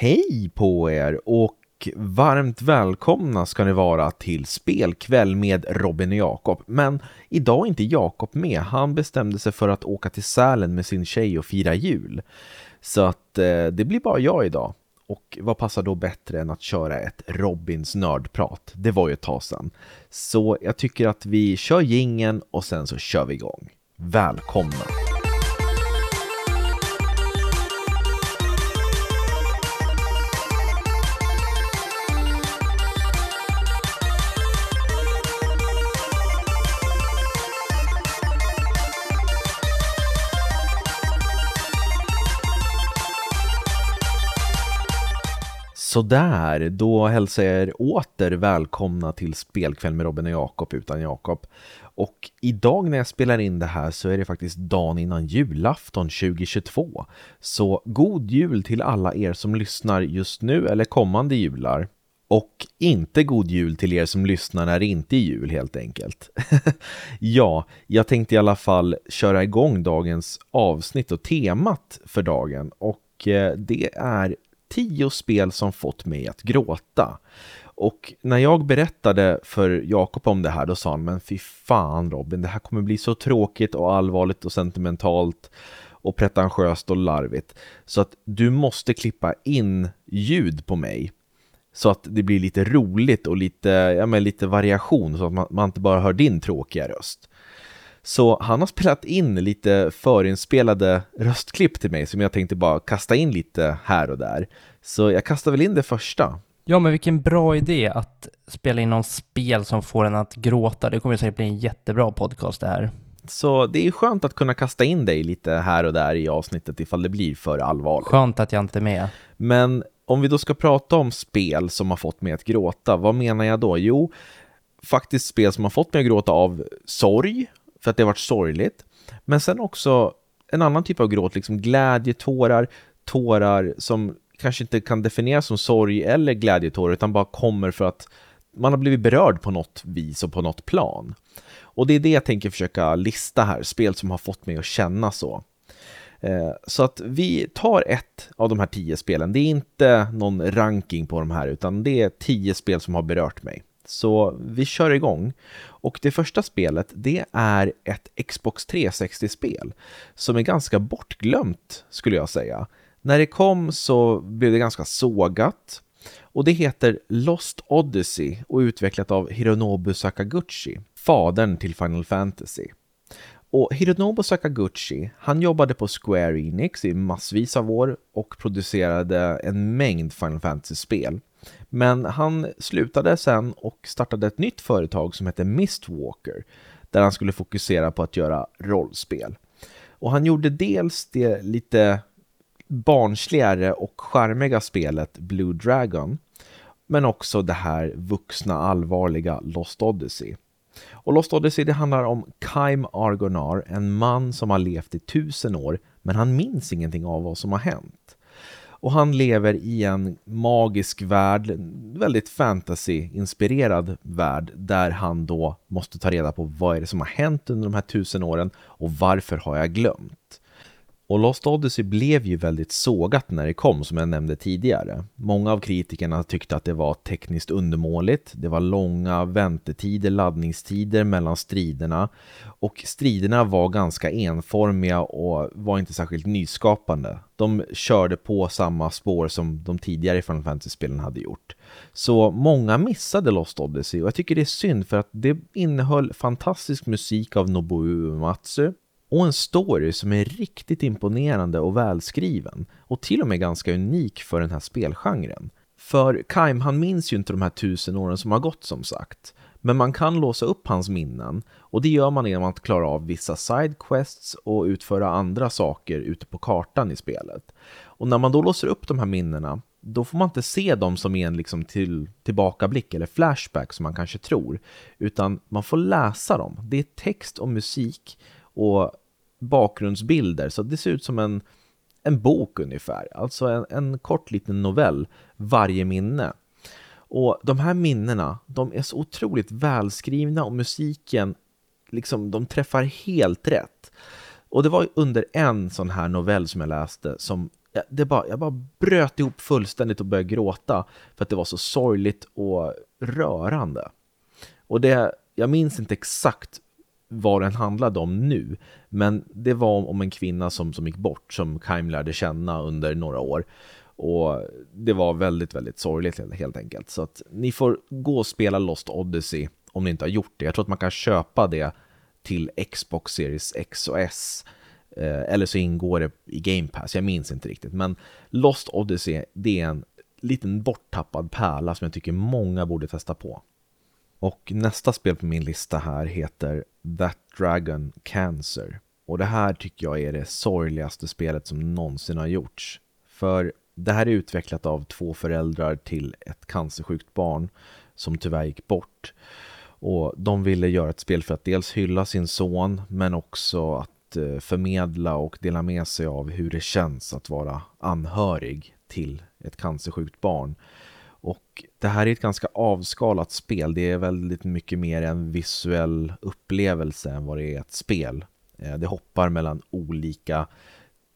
Hej på er och varmt välkomna ska ni vara till spelkväll med Robin och Jakob. Men idag är inte Jakob med. Han bestämde sig för att åka till Sälen med sin tjej och fira jul. Så att eh, det blir bara jag idag. Och vad passar då bättre än att köra ett Robins nördprat? Det var ju ett tag sedan. Så jag tycker att vi kör gingen och sen så kör vi igång. Välkomna! Sådär, då hälsar jag er åter välkomna till spelkväll med Robin och Jakob utan Jakob. Och idag när jag spelar in det här så är det faktiskt dagen innan julafton 2022. Så god jul till alla er som lyssnar just nu eller kommande jular. Och inte god jul till er som lyssnar när det inte är jul helt enkelt. ja, jag tänkte i alla fall köra igång dagens avsnitt och temat för dagen. Och eh, det är tio spel som fått mig att gråta. Och när jag berättade för Jakob om det här, då sa han, men fy fan Robin, det här kommer bli så tråkigt och allvarligt och sentimentalt och pretentiöst och larvigt. Så att du måste klippa in ljud på mig. Så att det blir lite roligt och lite, ja, men lite variation så att man, man inte bara hör din tråkiga röst. Så han har spelat in lite förinspelade röstklipp till mig som jag tänkte bara kasta in lite här och där. Så jag kastar väl in det första. Ja, men vilken bra idé att spela in någon spel som får en att gråta. Det kommer säkert bli en jättebra podcast det här. Så det är skönt att kunna kasta in dig lite här och där i avsnittet ifall det blir för allvarligt. Skönt att jag inte är med. Men om vi då ska prata om spel som har fått mig att gråta, vad menar jag då? Jo, faktiskt spel som har fått mig att gråta av sorg, så att det har varit sorgligt. Men sen också en annan typ av gråt, liksom glädjetårar, tårar som kanske inte kan definieras som sorg eller glädjetårar utan bara kommer för att man har blivit berörd på något vis och på något plan. Och det är det jag tänker försöka lista här, spel som har fått mig att känna så. Eh, så att vi tar ett av de här tio spelen. Det är inte någon ranking på de här, utan det är tio spel som har berört mig. Så vi kör igång. Och det första spelet, det är ett Xbox 360-spel som är ganska bortglömt, skulle jag säga. När det kom så blev det ganska sågat. Och det heter Lost Odyssey och utvecklat av Hironobu Sakaguchi, fadern till Final Fantasy. Och Hironobu Sakaguchi, han jobbade på Square Enix i massvis av år och producerade en mängd Final Fantasy-spel. Men han slutade sen och startade ett nytt företag som hette Mistwalker, där han skulle fokusera på att göra rollspel. Och han gjorde dels det lite barnsligare och charmiga spelet Blue Dragon, men också det här vuxna allvarliga Lost Odyssey. Och Lost Odyssey det handlar om Kaim Argonar, en man som har levt i tusen år, men han minns ingenting av vad som har hänt. Och han lever i en magisk värld, väldigt fantasy-inspirerad värld, där han då måste ta reda på vad är det som har hänt under de här tusen åren och varför har jag glömt? Och Lost Odyssey blev ju väldigt sågat när det kom, som jag nämnde tidigare. Många av kritikerna tyckte att det var tekniskt undermåligt, det var långa väntetider, laddningstider mellan striderna och striderna var ganska enformiga och var inte särskilt nyskapande. De körde på samma spår som de tidigare Final Fantasy-spelen hade gjort. Så många missade Lost Odyssey och jag tycker det är synd för att det innehöll fantastisk musik av Nobuo Uematsu och en story som är riktigt imponerande och välskriven och till och med ganska unik för den här spelgenren. För Kaim, han minns ju inte de här tusen åren som har gått som sagt. Men man kan låsa upp hans minnen och det gör man genom att klara av vissa sidequests och utföra andra saker ute på kartan i spelet. Och när man då låser upp de här minnena då får man inte se dem som en liksom till, tillbakablick eller flashback som man kanske tror, utan man får läsa dem. Det är text och musik och bakgrundsbilder, så det ser ut som en, en bok ungefär, alltså en, en kort liten novell varje minne. Och de här minnena, de är så otroligt välskrivna och musiken, liksom, de träffar helt rätt. Och det var under en sån här novell som jag läste som jag, det bara, jag bara bröt ihop fullständigt och började gråta för att det var så sorgligt och rörande. Och det, jag minns inte exakt vad den handlade om nu, men det var om en kvinna som, som gick bort, som Kaim lärde känna under några år. Och det var väldigt, väldigt sorgligt helt enkelt. Så att ni får gå och spela Lost Odyssey om ni inte har gjort det. Jag tror att man kan köpa det till Xbox Series X och S. Eh, eller så ingår det i Game Pass, jag minns inte riktigt. Men Lost Odyssey, det är en liten borttappad pärla som jag tycker många borde testa på. Och nästa spel på min lista här heter That Dragon Cancer. Och det här tycker jag är det sorgligaste spelet som någonsin har gjorts. För det här är utvecklat av två föräldrar till ett cancersjukt barn som tyvärr gick bort. Och de ville göra ett spel för att dels hylla sin son men också att eh, förmedla och dela med sig av hur det känns att vara anhörig till ett cancersjukt barn. Och det här är ett ganska avskalat spel. Det är väldigt mycket mer en visuell upplevelse än vad det är ett spel. Eh, det hoppar mellan olika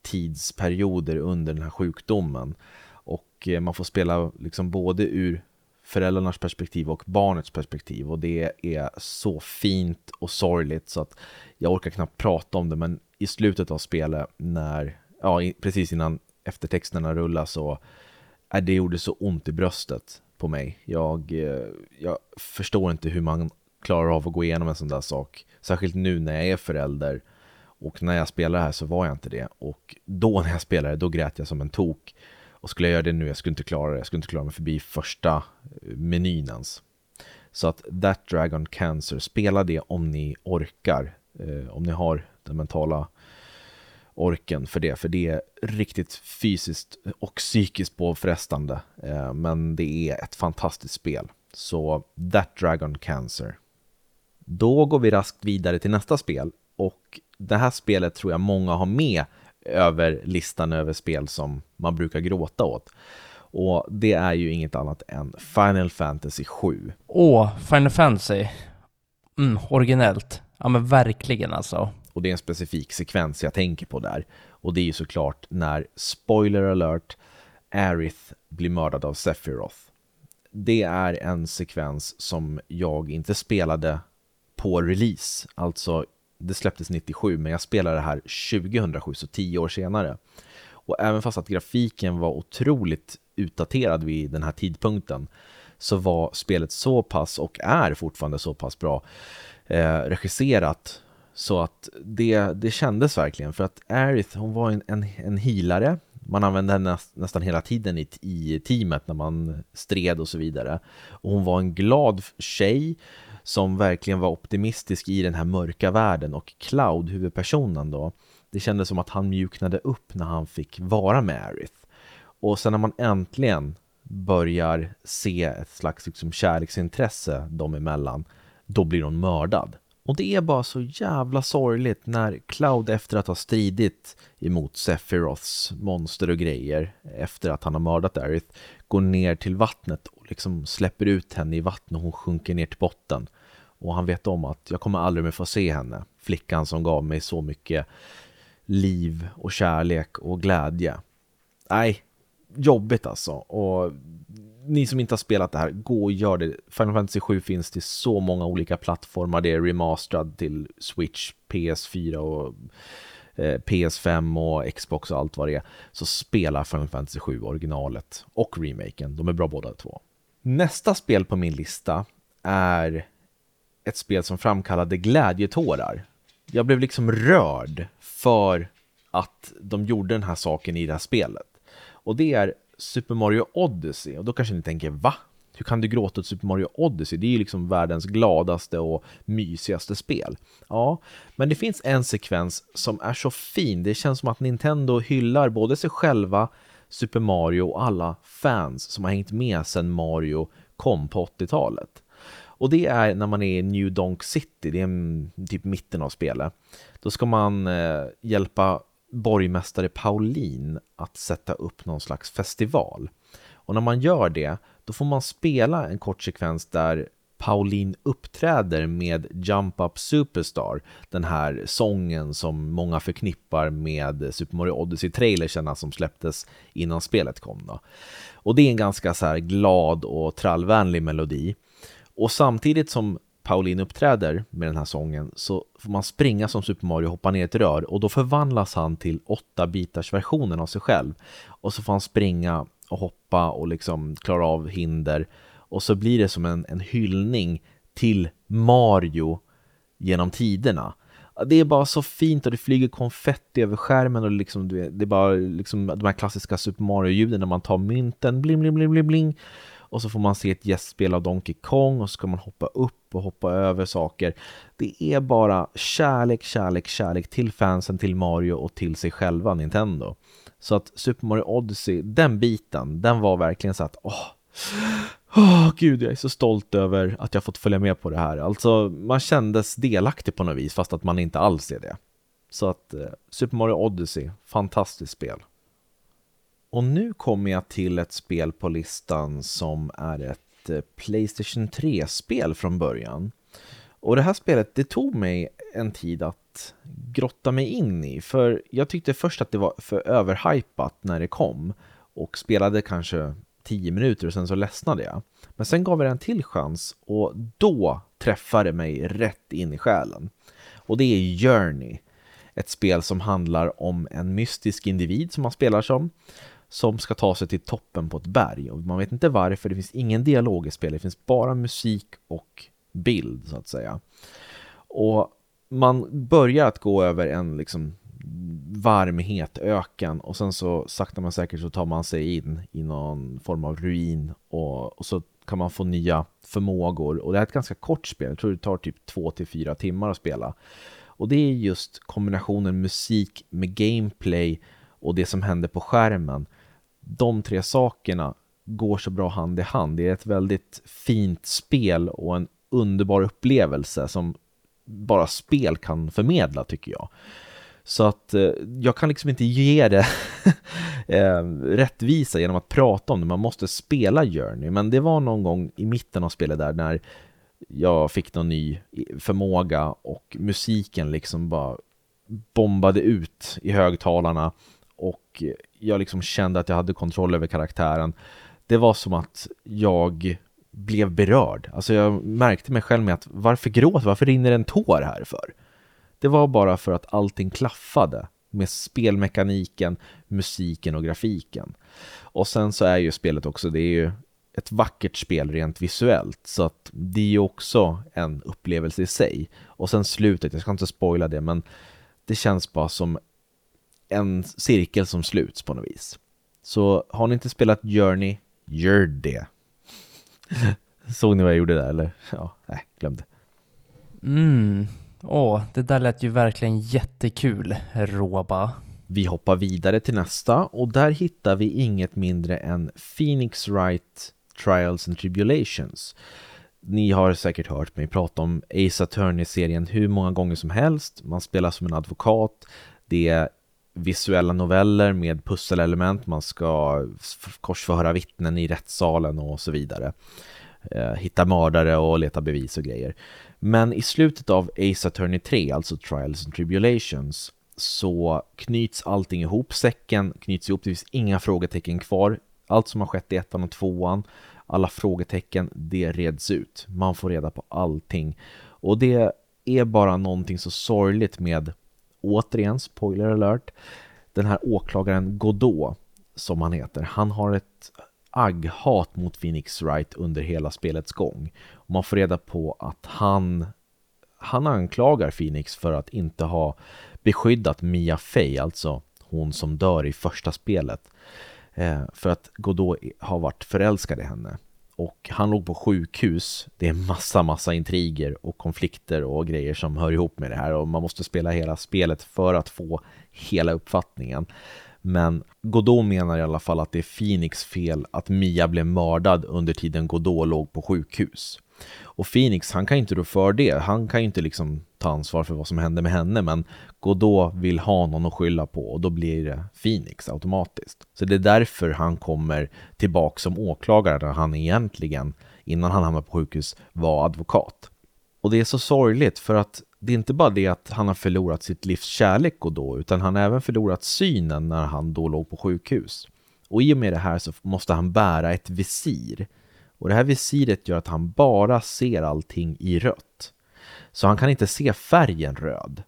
tidsperioder under den här sjukdomen. Och eh, man får spela liksom både ur föräldrarnas perspektiv och barnets perspektiv och det är så fint och sorgligt så att jag orkar knappt prata om det men i slutet av spelet när, ja precis innan eftertexterna rullar så Äh, det gjorde så ont i bröstet på mig. Jag, eh, jag förstår inte hur man klarar av att gå igenom en sån där sak. Särskilt nu när jag är förälder och när jag spelade här så var jag inte det. Och då när jag spelade, då grät jag som en tok. Och skulle jag göra det nu, jag skulle inte klara det. Jag skulle inte klara mig förbi första eh, menyn ens. Så att That Dragon Cancer, spela det om ni orkar. Eh, om ni har den mentala orken för det. För det är riktigt fysiskt och psykiskt påfrestande. Eh, men det är ett fantastiskt spel. Så That Dragon Cancer. Då går vi raskt vidare till nästa spel. Och det här spelet tror jag många har med över listan över spel som man brukar gråta åt. Och det är ju inget annat än Final Fantasy 7. Åh, Final Fantasy. Mm, originellt. Ja men verkligen alltså. Och det är en specifik sekvens jag tänker på där. Och det är ju såklart när, spoiler alert, Aerith blir mördad av Sephiroth. Det är en sekvens som jag inte spelade på release, alltså det släpptes 97 men jag spelade det här 2007, så 10 år senare. Och även fast att grafiken var otroligt utdaterad vid den här tidpunkten så var spelet så pass och är fortfarande så pass bra eh, regisserat så att det, det kändes verkligen för att Aerith hon var en, en, en healare man använde henne nästan hela tiden i, i teamet när man stred och så vidare. Och hon var en glad tjej som verkligen var optimistisk i den här mörka världen och Cloud, huvudpersonen då, det kändes som att han mjuknade upp när han fick vara med Aerith. Och sen när man äntligen börjar se ett slags liksom, kärleksintresse dem emellan, då blir hon mördad. Och det är bara så jävla sorgligt när Cloud efter att ha stridit emot Sephiroths monster och grejer efter att han har mördat Aerith går ner till vattnet och liksom släpper ut henne i vattnet och hon sjunker ner till botten. Och han vet om att jag kommer aldrig mer få se henne, flickan som gav mig så mycket liv och kärlek och glädje. Nej, jobbigt alltså. Och ni som inte har spelat det här, gå och gör det. Final Fantasy 7 finns till så många olika plattformar. Det är remasterad till Switch, PS4 och eh, PS5 och Xbox och allt vad det är. Så spela Final Fantasy 7 originalet och remaken. De är bra båda två. Nästa spel på min lista är ett spel som framkallade glädjetårar. Jag blev liksom rörd för att de gjorde den här saken i det här spelet. Och det är Super Mario Odyssey. Och då kanske ni tänker, va? Hur kan du gråta åt Super Mario Odyssey? Det är ju liksom världens gladaste och mysigaste spel. Ja, men det finns en sekvens som är så fin. Det känns som att Nintendo hyllar både sig själva, Super Mario och alla fans som har hängt med sedan Mario kom på 80-talet. Och det är när man är i New Donk City, det är typ mitten av spelet. Då ska man eh, hjälpa borgmästare Paulin att sätta upp någon slags festival. Och när man gör det, då får man spela en kort sekvens där Pauline uppträder med Jump Up Superstar, den här sången som många förknippar med Super Mario Odyssey-trailersen som släpptes innan spelet kom. Då. Och det är en ganska så glad och trallvänlig melodi. Och samtidigt som Pauline uppträder med den här sången så får man springa som Super Mario och hoppa ner i ett rör och då förvandlas han till 8-bitars versionen av sig själv. Och så får han springa och hoppa och liksom klara av hinder och så blir det som en, en hyllning till Mario genom tiderna. Det är bara så fint och det flyger konfetti över skärmen och liksom, det är bara liksom de här klassiska Super Mario-ljuden när man tar mynten, bling, bling, bling, bling, bling. Och så får man se ett gästspel av Donkey Kong och så ska man hoppa upp och hoppa över saker. Det är bara kärlek, kärlek, kärlek till fansen, till Mario och till sig själva, Nintendo. Så att Super Mario Odyssey, den biten, den var verkligen så att åh, Åh oh, gud, jag är så stolt över att jag fått följa med på det här. Alltså, man kändes delaktig på något vis, fast att man inte alls är det. Så att eh, Super Mario Odyssey, fantastiskt spel. Och nu kommer jag till ett spel på listan som är ett eh, Playstation 3-spel från början. Och det här spelet, det tog mig en tid att grotta mig in i, för jag tyckte först att det var för överhypat när det kom och spelade kanske 10 minuter och sen så ledsnade jag. Men sen gav jag det en till chans och då träffade det mig rätt in i själen. Och det är Journey. Ett spel som handlar om en mystisk individ som man spelar som som ska ta sig till toppen på ett berg och man vet inte varför, det finns ingen dialog i spelet, det finns bara musik och bild så att säga. Och man börjar att gå över en liksom varmhet, öken och sen så sakta men säkert så tar man sig in i någon form av ruin och, och så kan man få nya förmågor och det är ett ganska kort spel, jag tror det tar typ två till fyra timmar att spela. Och det är just kombinationen musik med gameplay och det som händer på skärmen. De tre sakerna går så bra hand i hand. Det är ett väldigt fint spel och en underbar upplevelse som bara spel kan förmedla tycker jag. Så att eh, jag kan liksom inte ge det eh, rättvisa genom att prata om det. Man måste spela Journey. Men det var någon gång i mitten av spelet där när jag fick någon ny förmåga och musiken liksom bara bombade ut i högtalarna och jag liksom kände att jag hade kontroll över karaktären. Det var som att jag blev berörd. Alltså jag märkte mig själv med att varför gråter, varför rinner en tår här för? Det var bara för att allting klaffade med spelmekaniken, musiken och grafiken. Och sen så är ju spelet också, det är ju ett vackert spel rent visuellt så att det är ju också en upplevelse i sig. Och sen slutet, jag ska inte spoila det men det känns bara som en cirkel som sluts på något vis. Så har ni inte spelat Journey, gör det. Såg ni vad jag gjorde där eller? Ja, nej, glöm det. Mm, Åh, det där lät ju verkligen jättekul, Roba. Vi hoppar vidare till nästa och där hittar vi inget mindre än Phoenix Wright Trials and Tribulations. Ni har säkert hört mig prata om Ace Attorney-serien hur många gånger som helst. Man spelar som en advokat. Det är visuella noveller med pusselelement. Man ska korsförhöra vittnen i rättssalen och så vidare. Eh, hitta mördare och leta bevis och grejer. Men i slutet av Ace Attorney 3, alltså Trials and Tribulations, så knyts allting ihop, säcken knyts ihop, det finns inga frågetecken kvar. Allt som har skett i ettan och tvåan, alla frågetecken, det reds ut. Man får reda på allting. Och det är bara någonting så sorgligt med, återigen, spoiler alert, den här åklagaren Godot, som han heter, han har ett agghat mot Phoenix Wright under hela spelets gång. Och man får reda på att han, han anklagar Phoenix för att inte ha beskyddat Mia Fey, alltså hon som dör i första spelet. Eh, för att Godot har varit förälskad i henne. Och han låg på sjukhus. Det är massa, massa intriger och konflikter och grejer som hör ihop med det här och man måste spela hela spelet för att få hela uppfattningen. Men Godot menar i alla fall att det är Phoenix fel att Mia blev mördad under tiden Godot låg på sjukhus. Och Phoenix, han kan ju inte rå för det. Han kan ju inte liksom ta ansvar för vad som hände med henne, men Godot vill ha någon att skylla på och då blir det Phoenix automatiskt. Så det är därför han kommer tillbaka som åklagare där han egentligen, innan han hamnade på sjukhus, var advokat. Och det är så sorgligt för att det är inte bara det att han har förlorat sitt livs kärlek Godot, utan han har även förlorat synen när han då låg på sjukhus. Och i och med det här så måste han bära ett visir. Och det här visiret gör att han bara ser allting i rött. Så han kan inte se färgen röd.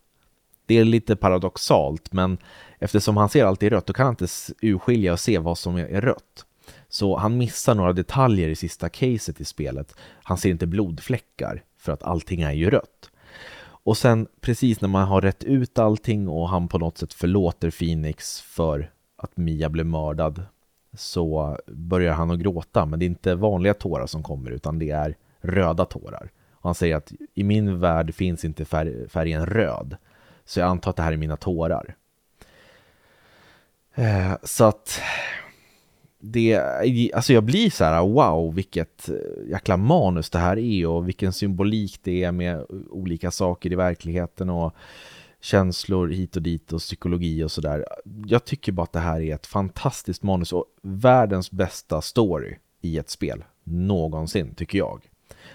Det är lite paradoxalt, men eftersom han ser allt i rött, då kan han inte urskilja och se vad som är rött. Så han missar några detaljer i sista caset i spelet. Han ser inte blodfläckar, för att allting är ju rött. Och sen precis när man har rätt ut allting och han på något sätt förlåter Phoenix för att Mia blev mördad så börjar han att gråta, men det är inte vanliga tårar som kommer utan det är röda tårar. Och han säger att i min värld finns inte färg, färgen röd, så jag antar att det här är mina tårar. Eh, så att det, alltså jag blir så här, wow, vilket jäkla manus det här är och vilken symbolik det är med olika saker i verkligheten och känslor hit och dit och psykologi och sådär. Jag tycker bara att det här är ett fantastiskt manus och världens bästa story i ett spel någonsin, tycker jag.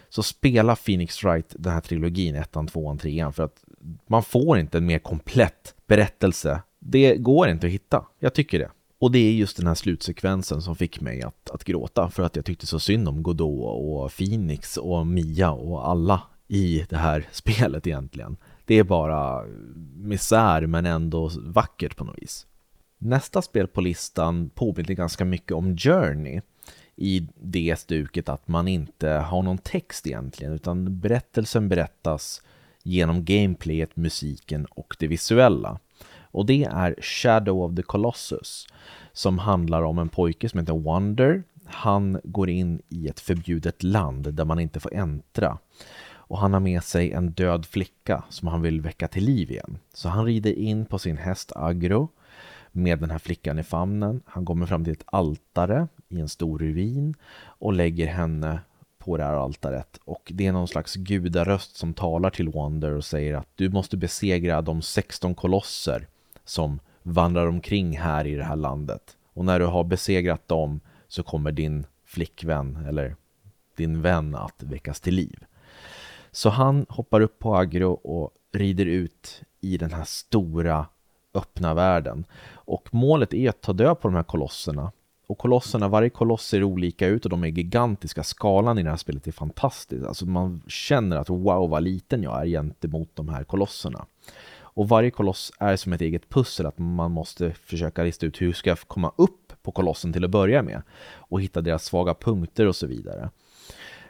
Så spela Phoenix Wright, den här trilogin, ettan, tvåan, trean, för att man får inte en mer komplett berättelse. Det går inte att hitta. Jag tycker det. Och det är just den här slutsekvensen som fick mig att, att gråta för att jag tyckte så synd om Godot och Phoenix och Mia och alla i det här spelet egentligen. Det är bara misär men ändå vackert på något vis. Nästa spel på listan påminner ganska mycket om Journey i det stuket att man inte har någon text egentligen utan berättelsen berättas genom gameplayet, musiken och det visuella. Och det är Shadow of the Colossus som handlar om en pojke som heter Wonder. Han går in i ett förbjudet land där man inte får äntra och han har med sig en död flicka som han vill väcka till liv igen. Så han rider in på sin häst Agro med den här flickan i famnen. Han kommer fram till ett altare i en stor ruin och lägger henne på det här altaret och det är någon slags gudaröst som talar till Wonder och säger att du måste besegra de 16 kolosser som vandrar omkring här i det här landet. Och när du har besegrat dem så kommer din flickvän eller din vän att väckas till liv. Så han hoppar upp på Agro och rider ut i den här stora öppna världen. Och målet är att ta död på de här kolosserna. Och kolosserna, varje koloss ser olika ut och de är gigantiska. Skalan i det här spelet är fantastisk. Alltså man känner att wow vad liten jag är gentemot de här kolosserna. Och varje koloss är som ett eget pussel, att man måste försöka lista ut hur ska jag komma upp på kolossen till att börja med och hitta deras svaga punkter och så vidare.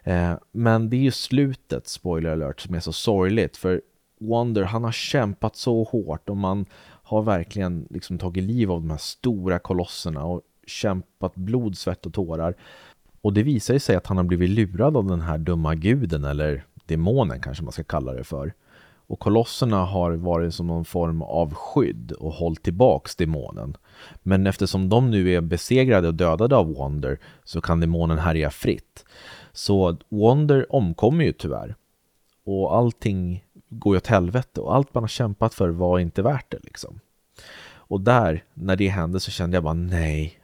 Eh, men det är ju slutet, spoiler alert, som är så sorgligt för Wonder, han har kämpat så hårt och man har verkligen liksom tagit liv av de här stora kolosserna och kämpat blod, svett och tårar. Och det visar ju sig att han har blivit lurad av den här dumma guden eller demonen kanske man ska kalla det för. Och kolosserna har varit som någon form av skydd och hållit tillbaks demonen. Men eftersom de nu är besegrade och dödade av Wonder så kan demonen härja fritt. Så Wonder omkommer ju tyvärr. Och allting går ju åt helvete och allt man har kämpat för var inte värt det liksom. Och där, när det hände så kände jag bara nej,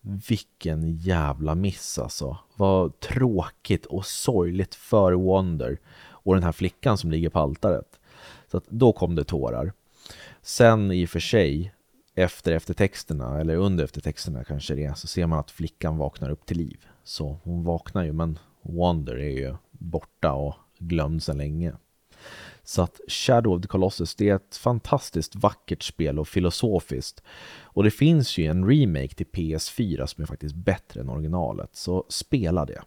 vilken jävla miss alltså. Vad tråkigt och sorgligt för Wonder och den här flickan som ligger på altaret. Så att då kom det tårar. Sen i och för sig, efter eftertexterna, eller under eftertexterna kanske det är, så ser man att flickan vaknar upp till liv. Så hon vaknar ju, men Wonder är ju borta och glömd sedan länge. Så att Shadow of the Colossus, det är ett fantastiskt vackert spel och filosofiskt. Och det finns ju en remake till PS4 som är faktiskt bättre än originalet, så spela det.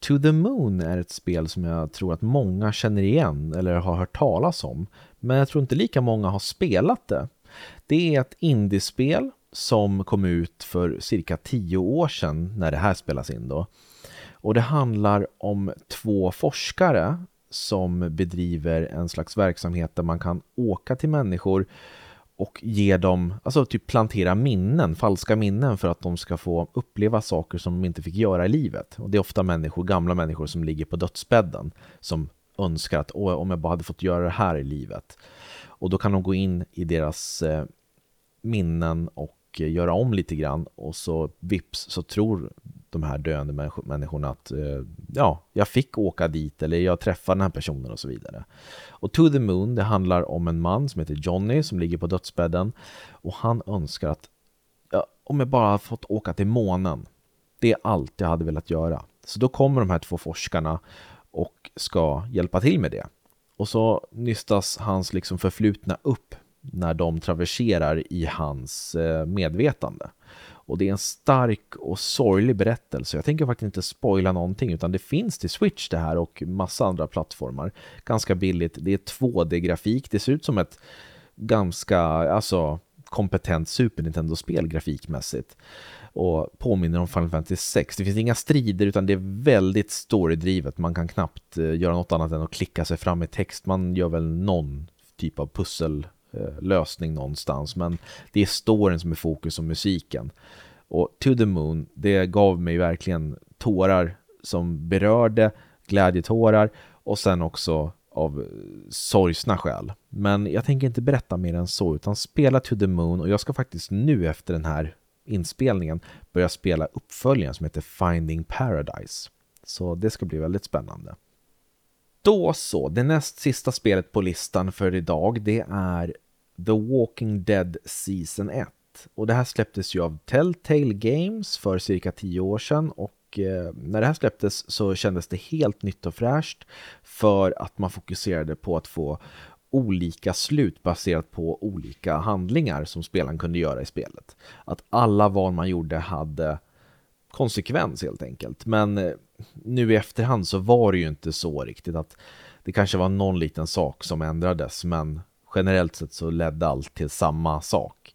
To the Moon är ett spel som jag tror att många känner igen eller har hört talas om. Men jag tror inte lika många har spelat det. Det är ett indiespel som kom ut för cirka tio år sedan när det här spelas in då. Och det handlar om två forskare som bedriver en slags verksamhet där man kan åka till människor och ge dem, alltså typ plantera minnen, falska minnen för att de ska få uppleva saker som de inte fick göra i livet. Och det är ofta människor, gamla människor som ligger på dödsbädden som önskar att om jag bara hade fått göra det här i livet. Och då kan de gå in i deras eh, minnen och eh, göra om lite grann och så vips så tror de här döende människorna att eh, ja, jag fick åka dit eller jag träffade den här personen och så vidare. Och To the Moon, det handlar om en man som heter Johnny som ligger på dödsbädden och han önskar att ja, om jag bara fått åka till månen, det är allt jag hade velat göra. Så då kommer de här två forskarna och ska hjälpa till med det. Och så nystas hans liksom förflutna upp när de traverserar i hans eh, medvetande. Och det är en stark och sorglig berättelse. Jag tänker faktiskt inte spoila någonting utan det finns till Switch det här och massa andra plattformar. Ganska billigt. Det är 2D-grafik. Det ser ut som ett ganska alltså, kompetent Super Nintendo-spel grafikmässigt och påminner om Final Fantasy 6. Det finns inga strider utan det är väldigt storydrivet. Man kan knappt eh, göra något annat än att klicka sig fram i text. Man gör väl någon typ av pussel. Eh, lösning någonstans men det är storyn som är fokus och musiken. Och To the Moon, det gav mig verkligen tårar som berörde, glädjetårar och sen också av eh, sorgsna skäl. Men jag tänker inte berätta mer än så, utan spela To the Moon och jag ska faktiskt nu efter den här inspelningen börja spela uppföljaren som heter Finding Paradise. Så det ska bli väldigt spännande. Då så, det näst sista spelet på listan för idag det är The Walking Dead Season 1. Och det här släpptes ju av Telltale Games för cirka 10 år sedan och eh, när det här släpptes så kändes det helt nytt och fräscht för att man fokuserade på att få olika slut baserat på olika handlingar som spelaren kunde göra i spelet. Att alla val man gjorde hade konsekvens helt enkelt. Men eh, nu i efterhand så var det ju inte så riktigt att det kanske var någon liten sak som ändrades men generellt sett så ledde allt till samma sak.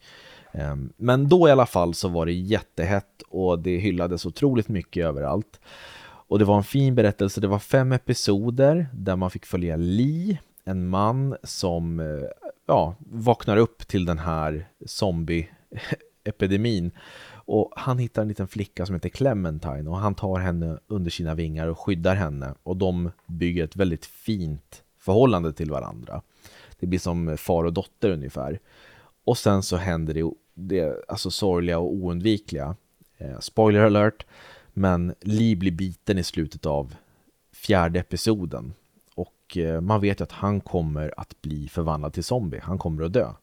Ehm, men då i alla fall så var det jättehett och det hyllades otroligt mycket överallt. Och det var en fin berättelse, det var fem episoder där man fick följa Lee en man som eh, ja, vaknar upp till den här zombie-epidemin. Och han hittar en liten flicka som heter Clementine och han tar henne under sina vingar och skyddar henne. Och de bygger ett väldigt fint förhållande till varandra. Det blir som far och dotter ungefär. Och sen så händer det, det alltså sorgliga och oundvikliga. Eh, spoiler alert, men Lee blir biten i slutet av fjärde episoden Eh, man vet ju att han kommer att bli förvandlad till zombie. Han kommer att dö.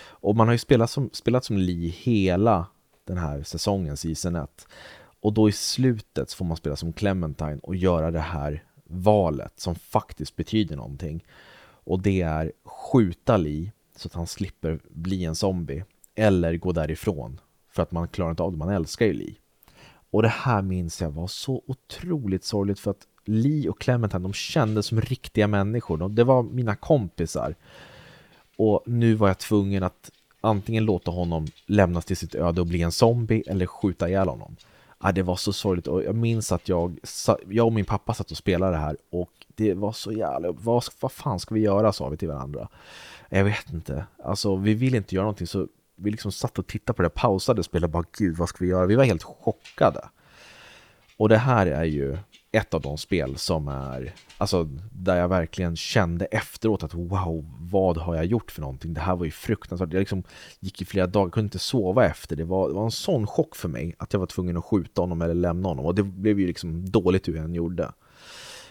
Och man har ju spelat som, spelat som Lee hela den här säsongen, season 1. Och då i slutet får man spela som Clementine och göra det här valet som faktiskt betyder någonting. Och det är skjuta Lee så att han slipper bli en zombie. Eller gå därifrån för att man klarar inte av det, man älskar ju Lee. Och det här minns jag var så otroligt sorgligt för att Lee och Clementine, de kändes som riktiga människor. det var mina kompisar. Och nu var jag tvungen att antingen låta honom lämnas till sitt öde och bli en zombie eller skjuta ihjäl honom. Ah, det var så sorgligt och jag minns att jag, jag och min pappa satt och spelade det här och det var så jävla... Vad, vad fan ska vi göra, sa vi till varandra. Jag vet inte. Alltså, vi vill inte göra någonting så vi liksom satt och tittade på det, pausade och spelade bara gud, vad ska vi göra? Vi var helt chockade. Och det här är ju ett av de spel som är, alltså där jag verkligen kände efteråt att wow, vad har jag gjort för någonting? Det här var ju fruktansvärt. Jag liksom gick i flera dagar, kunde inte sova efter. Det var, det var en sån chock för mig att jag var tvungen att skjuta honom eller lämna honom och det blev ju liksom dåligt hur jag än gjorde.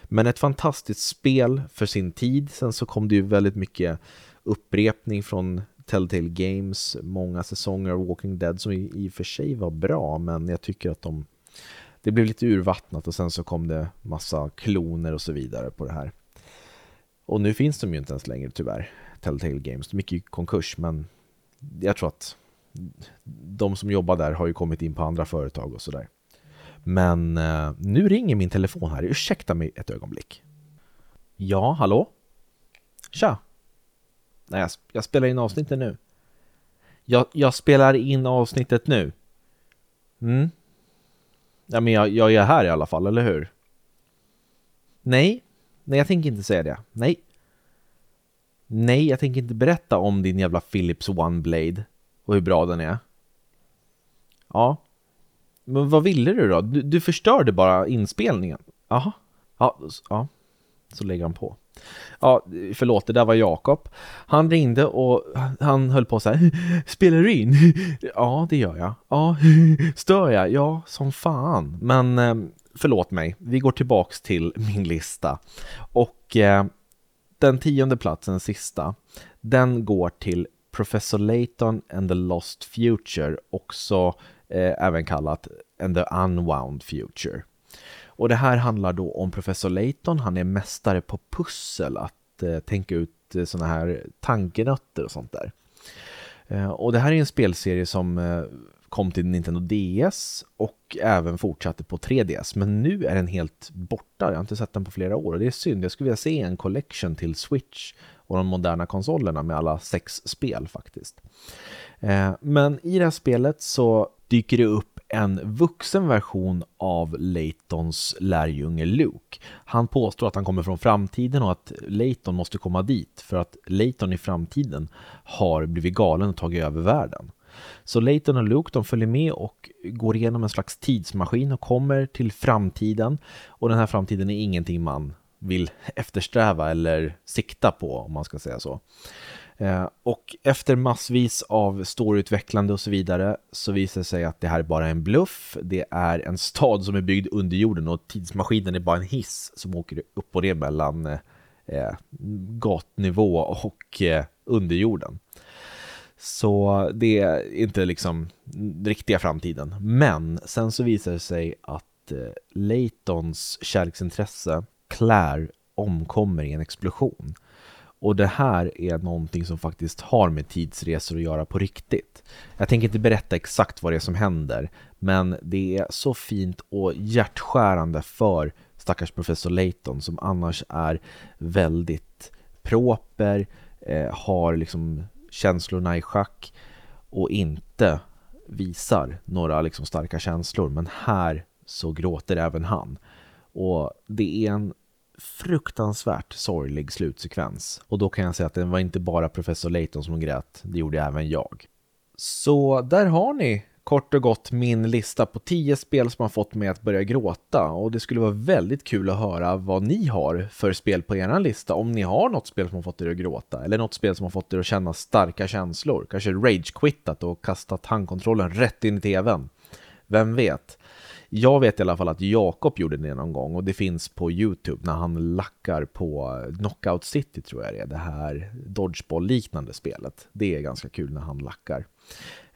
Men ett fantastiskt spel för sin tid. Sen så kom det ju väldigt mycket upprepning från Telltale Games, många säsonger av Walking Dead som i, i och för sig var bra, men jag tycker att de det blev lite urvattnat och sen så kom det massa kloner och så vidare på det här. Och nu finns de ju inte ens längre tyvärr, Telltale Games. De gick ju konkurs men jag tror att de som jobbar där har ju kommit in på andra företag och sådär. Men eh, nu ringer min telefon här, ursäkta mig ett ögonblick. Ja, hallå? Tja! Nej, jag, jag spelar in avsnittet nu. Jag, jag spelar in avsnittet nu. Mm, Ja, men jag, jag är här i alla fall, eller hur? Nej, nej jag tänker inte säga det. Nej. Nej, jag tänker inte berätta om din jävla Philips One Blade och hur bra den är. Ja. Men vad ville du då? Du, du förstörde bara inspelningen. Jaha. Ja, ja. Så lägger han på. Ja, förlåt, det där var Jakob. Han ringde och han höll på så här. Spelar du in? Ja, det gör jag. Ja, stör jag? Ja, som fan. Men eh, förlåt mig, vi går tillbaks till min lista. Och eh, den tionde platsen, sista, den går till Professor Layton and the Lost Future, också eh, även kallat And the Unwound Future. Och det här handlar då om Professor Layton, han är mästare på pussel, att eh, tänka ut eh, sådana här tankenötter och sånt där. Eh, och det här är en spelserie som eh, kom till Nintendo DS och även fortsatte på 3DS. Men nu är den helt borta, jag har inte sett den på flera år och det är synd. Jag skulle vilja se en collection till Switch och de moderna konsolerna med alla sex spel faktiskt. Eh, men i det här spelet så dyker det upp en vuxen version av Laytons lärjunge Luke. Han påstår att han kommer från framtiden och att Layton måste komma dit för att Layton i framtiden har blivit galen och tagit över världen. Så Layton och Luke de följer med och går igenom en slags tidsmaskin och kommer till framtiden. Och den här framtiden är ingenting man vill eftersträva eller sikta på om man ska säga så. Eh, och efter massvis av storyutvecklande och så vidare så visar det sig att det här är bara en bluff. Det är en stad som är byggd under jorden och tidsmaskinen är bara en hiss som åker upp och ner mellan eh, eh gatnivå och eh, underjorden. Så det är inte liksom riktiga framtiden. Men sen så visar det sig att eh, kärleksintresse, Claire, omkommer i en explosion. Och det här är någonting som faktiskt har med tidsresor att göra på riktigt. Jag tänker inte berätta exakt vad det är som händer, men det är så fint och hjärtskärande för stackars professor Layton som annars är väldigt proper, eh, har liksom känslorna i schack och inte visar några liksom starka känslor. Men här så gråter även han. Och det är en fruktansvärt sorglig slutsekvens. Och då kan jag säga att det var inte bara professor Layton som grät, det gjorde även jag. Så där har ni kort och gott min lista på 10 spel som har fått mig att börja gråta och det skulle vara väldigt kul att höra vad ni har för spel på er lista. Om ni har något spel som har fått er att gråta eller något spel som har fått er att känna starka känslor. Kanske rage-quittat och kastat handkontrollen rätt in i tvn. Vem vet? Jag vet i alla fall att Jakob gjorde det någon gång och det finns på Youtube när han lackar på Knockout City tror jag det är, det här Dodgeball-liknande spelet. Det är ganska kul när han lackar.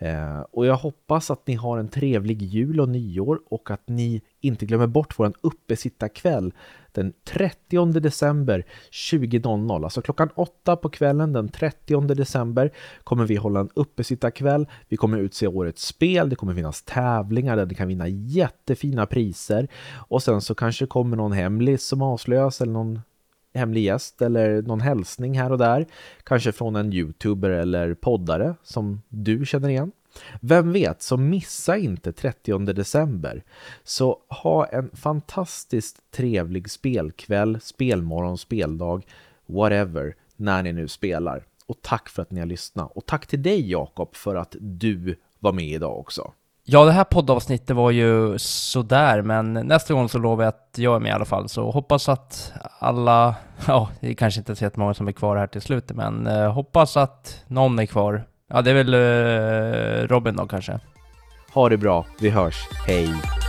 Eh, och jag hoppas att ni har en trevlig jul och nyår och att ni inte glömmer bort vår uppesittarkväll den 30 december 20.00. Alltså klockan 8 på kvällen den 30 december kommer vi hålla en uppesittarkväll. Vi kommer utse årets spel, det kommer finnas tävlingar där ni kan vinna jättefina priser och sen så kanske kommer någon hemlis som avslöjas eller någon hemlig gäst eller någon hälsning här och där. Kanske från en youtuber eller poddare som du känner igen. Vem vet, så missa inte 30 december. Så ha en fantastiskt trevlig spelkväll, spelmorgon, speldag, whatever, när ni nu spelar. Och tack för att ni har lyssnat. Och tack till dig Jakob för att du var med idag också. Ja, det här poddavsnittet var ju sådär, men nästa gång så lovar jag att jag är med i alla fall. Så hoppas att alla, ja, det är kanske inte så jättemånga som är kvar här till slutet, men eh, hoppas att någon är kvar. Ja, det är väl eh, Robin då kanske. Ha det bra, vi hörs, hej!